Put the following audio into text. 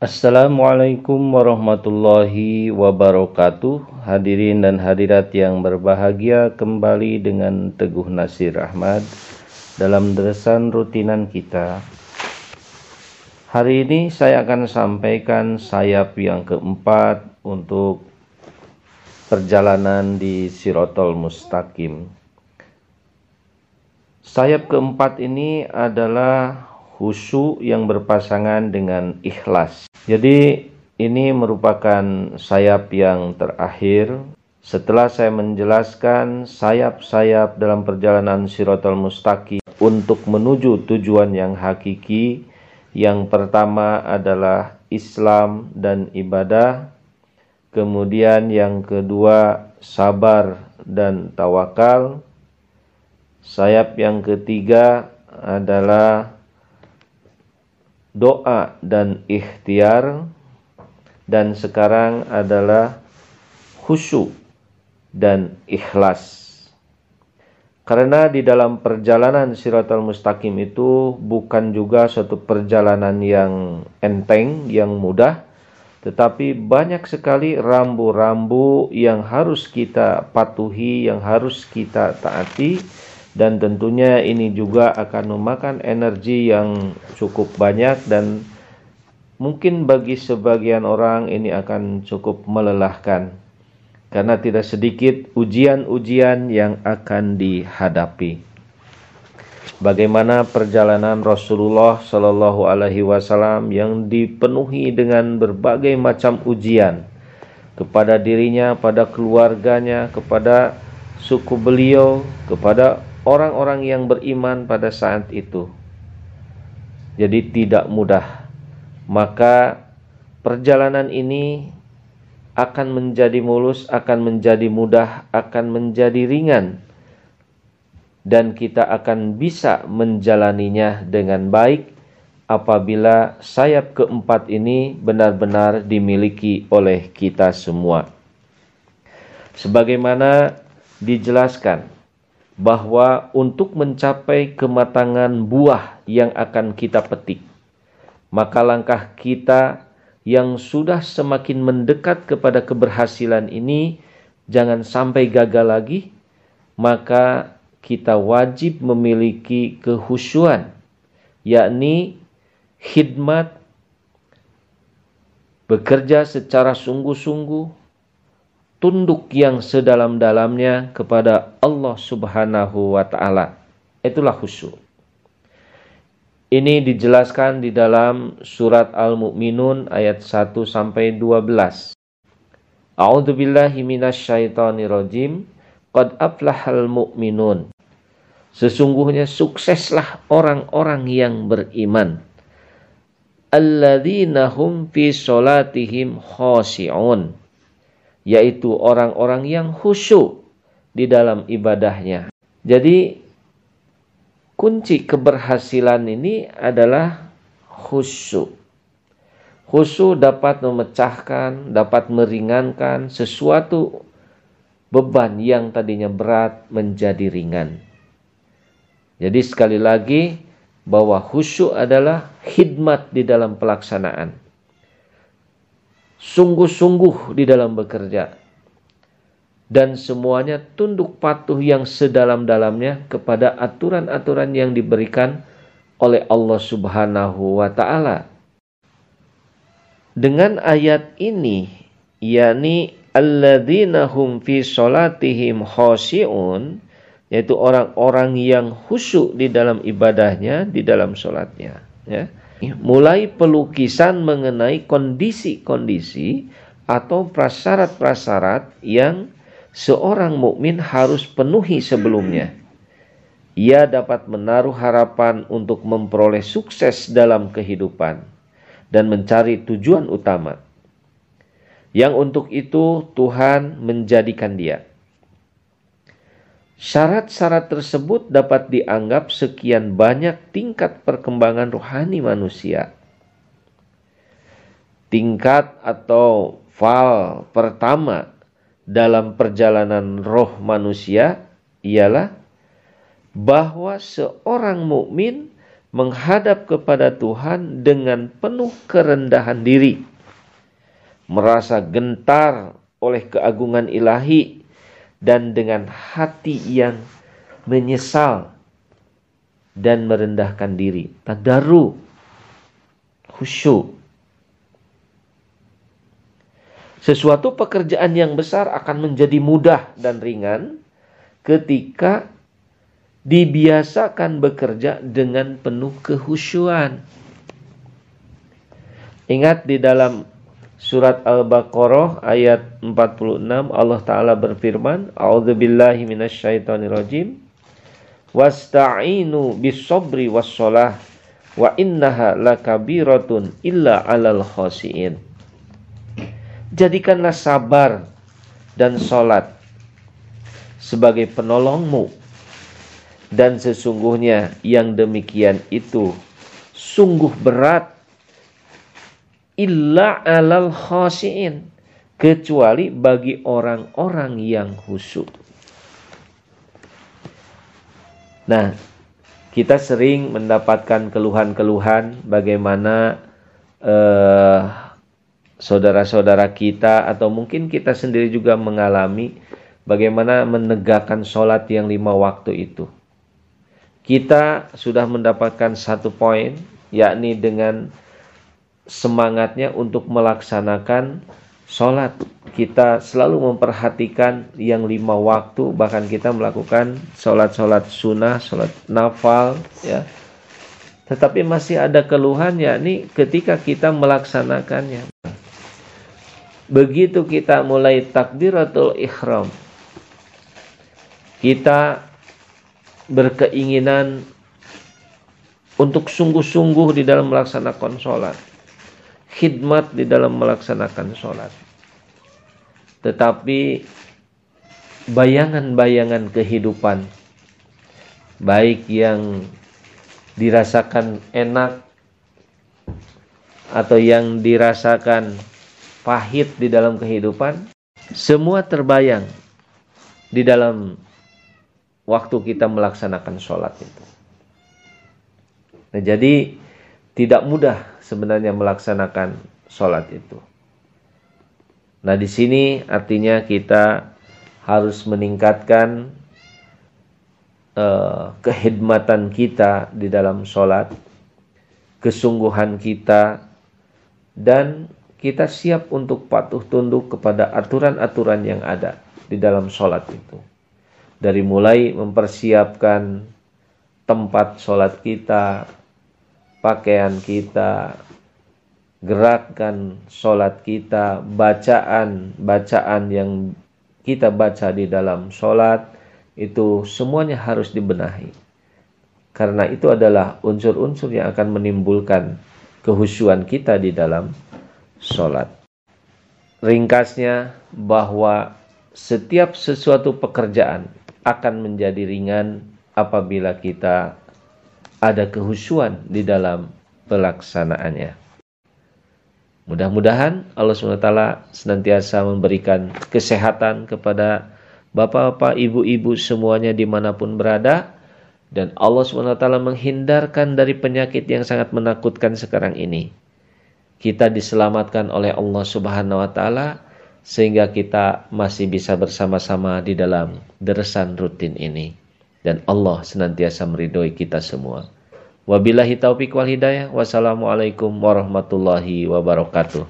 Assalamualaikum warahmatullahi wabarakatuh. Hadirin dan hadirat yang berbahagia Kembali dengan Teguh Nasir Ahmad Dalam deresan rutinan kita. Hari ini saya akan sampaikan sayap yang keempat Untuk perjalanan di Sirotol Mustaqim. Sayap keempat ini adalah khusyuk yang berpasangan dengan ikhlas. Jadi ini merupakan sayap yang terakhir. Setelah saya menjelaskan sayap-sayap dalam perjalanan Sirotol Mustaqim untuk menuju tujuan yang hakiki, yang pertama adalah Islam dan ibadah, kemudian yang kedua sabar dan tawakal, sayap yang ketiga adalah doa dan ikhtiar. Dan sekarang adalah khusyuk dan ikhlas. Karena di dalam perjalanan Siratul Mustaqim itu bukan juga suatu perjalanan yang enteng, yang mudah, tetapi banyak sekali rambu-rambu yang harus kita patuhi, yang harus kita taati, dan tentunya ini juga akan memakan energi yang cukup banyak dan mungkin bagi sebagian orang ini akan cukup melelahkan karena tidak sedikit ujian-ujian yang akan dihadapi. Bagaimana perjalanan Rasulullah Shallallahu Alaihi Wasallam yang dipenuhi dengan berbagai macam ujian kepada dirinya, pada keluarganya, kepada suku beliau, kepada orang-orang yang beriman pada saat itu. Jadi tidak mudah. Maka perjalanan ini akan menjadi mulus, akan menjadi mudah, akan menjadi ringan. Dan kita akan bisa menjalaninya dengan baik apabila sayap keempat ini benar-benar dimiliki oleh kita semua. Sebagaimana dijelaskan bahwa untuk mencapai kematangan buah yang akan kita petik, maka langkah kita yang sudah semakin mendekat kepada keberhasilan ini jangan sampai gagal lagi, maka kita wajib memiliki kehusuan, yakni khidmat bekerja secara sungguh-sungguh tunduk yang sedalam-dalamnya kepada Allah Subhanahu wa taala. Itulah khusyuk. Ini dijelaskan di dalam surat Al-Mu'minun ayat 1 sampai 12. A'udzu billahi minasyaitonir rajim. Qad aflahal mu'minun. Sesungguhnya sukseslah orang-orang yang beriman. Alladzina hum fi salatihim khashi'un yaitu orang-orang yang khusyuk di dalam ibadahnya. Jadi kunci keberhasilan ini adalah khusyuk. Khusyuk dapat memecahkan, dapat meringankan sesuatu beban yang tadinya berat menjadi ringan. Jadi sekali lagi bahwa khusyuk adalah khidmat di dalam pelaksanaan sungguh-sungguh di dalam bekerja. Dan semuanya tunduk patuh yang sedalam-dalamnya kepada aturan-aturan yang diberikan oleh Allah Subhanahu wa taala. Dengan ayat ini, yakni alladzina fi khashi'un, yaitu orang-orang yang khusyuk di dalam ibadahnya, di dalam salatnya, ya mulai pelukisan mengenai kondisi-kondisi atau prasyarat-prasyarat yang seorang mukmin harus penuhi sebelumnya. Ia dapat menaruh harapan untuk memperoleh sukses dalam kehidupan dan mencari tujuan utama. Yang untuk itu Tuhan menjadikan dia Syarat-syarat tersebut dapat dianggap sekian banyak tingkat perkembangan rohani manusia. Tingkat atau fal pertama dalam perjalanan roh manusia ialah bahwa seorang mukmin menghadap kepada Tuhan dengan penuh kerendahan diri, merasa gentar oleh keagungan ilahi, dan dengan hati yang menyesal dan merendahkan diri. Tadaru, khusyuk. Sesuatu pekerjaan yang besar akan menjadi mudah dan ringan ketika dibiasakan bekerja dengan penuh kehusuan. Ingat di dalam surat Al-Baqarah ayat 46 Allah taala berfirman, "A'udzubillahi minasyaitonirrajim. Wasta'inu bis-sabri was-shalah wa innaha lakabiratun illa 'alal khasiin." Jadikanlah sabar dan sholat sebagai penolongmu. Dan sesungguhnya yang demikian itu sungguh berat illa alal khasiin kecuali bagi orang-orang yang khusyuk. Nah, kita sering mendapatkan keluhan-keluhan bagaimana uh, saudara-saudara kita atau mungkin kita sendiri juga mengalami bagaimana menegakkan sholat yang lima waktu itu. Kita sudah mendapatkan satu poin, yakni dengan semangatnya untuk melaksanakan sholat. Kita selalu memperhatikan yang lima waktu, bahkan kita melakukan sholat-sholat sunnah, sholat nafal, ya. Tetapi masih ada keluhan yakni ketika kita melaksanakannya. Begitu kita mulai takbiratul ikhram, kita berkeinginan untuk sungguh-sungguh di dalam melaksanakan sholat. Khidmat di dalam melaksanakan sholat. Tetapi bayangan-bayangan kehidupan, baik yang dirasakan enak atau yang dirasakan pahit di dalam kehidupan, semua terbayang di dalam waktu kita melaksanakan sholat itu. Nah, jadi tidak mudah sebenarnya melaksanakan sholat itu. Nah, di sini artinya kita harus meningkatkan uh, kehidmatan kita di dalam sholat, kesungguhan kita, dan kita siap untuk patuh tunduk kepada aturan-aturan yang ada di dalam sholat itu. Dari mulai mempersiapkan tempat sholat kita, pakaian kita, gerakan sholat kita, bacaan-bacaan yang kita baca di dalam sholat, itu semuanya harus dibenahi. Karena itu adalah unsur-unsur yang akan menimbulkan kehusuan kita di dalam sholat. Ringkasnya bahwa setiap sesuatu pekerjaan akan menjadi ringan apabila kita ada kehusuan di dalam pelaksanaannya. Mudah-mudahan Allah SWT senantiasa memberikan kesehatan kepada bapak-bapak, ibu-ibu semuanya di mana pun berada. Dan Allah SWT menghindarkan dari penyakit yang sangat menakutkan sekarang ini kita diselamatkan oleh Allah Subhanahu wa taala sehingga kita masih bisa bersama-sama di dalam deresan rutin ini dan Allah senantiasa meridhoi kita semua. Wabillahi taufik wal hidayah. Wassalamualaikum warahmatullahi wabarakatuh.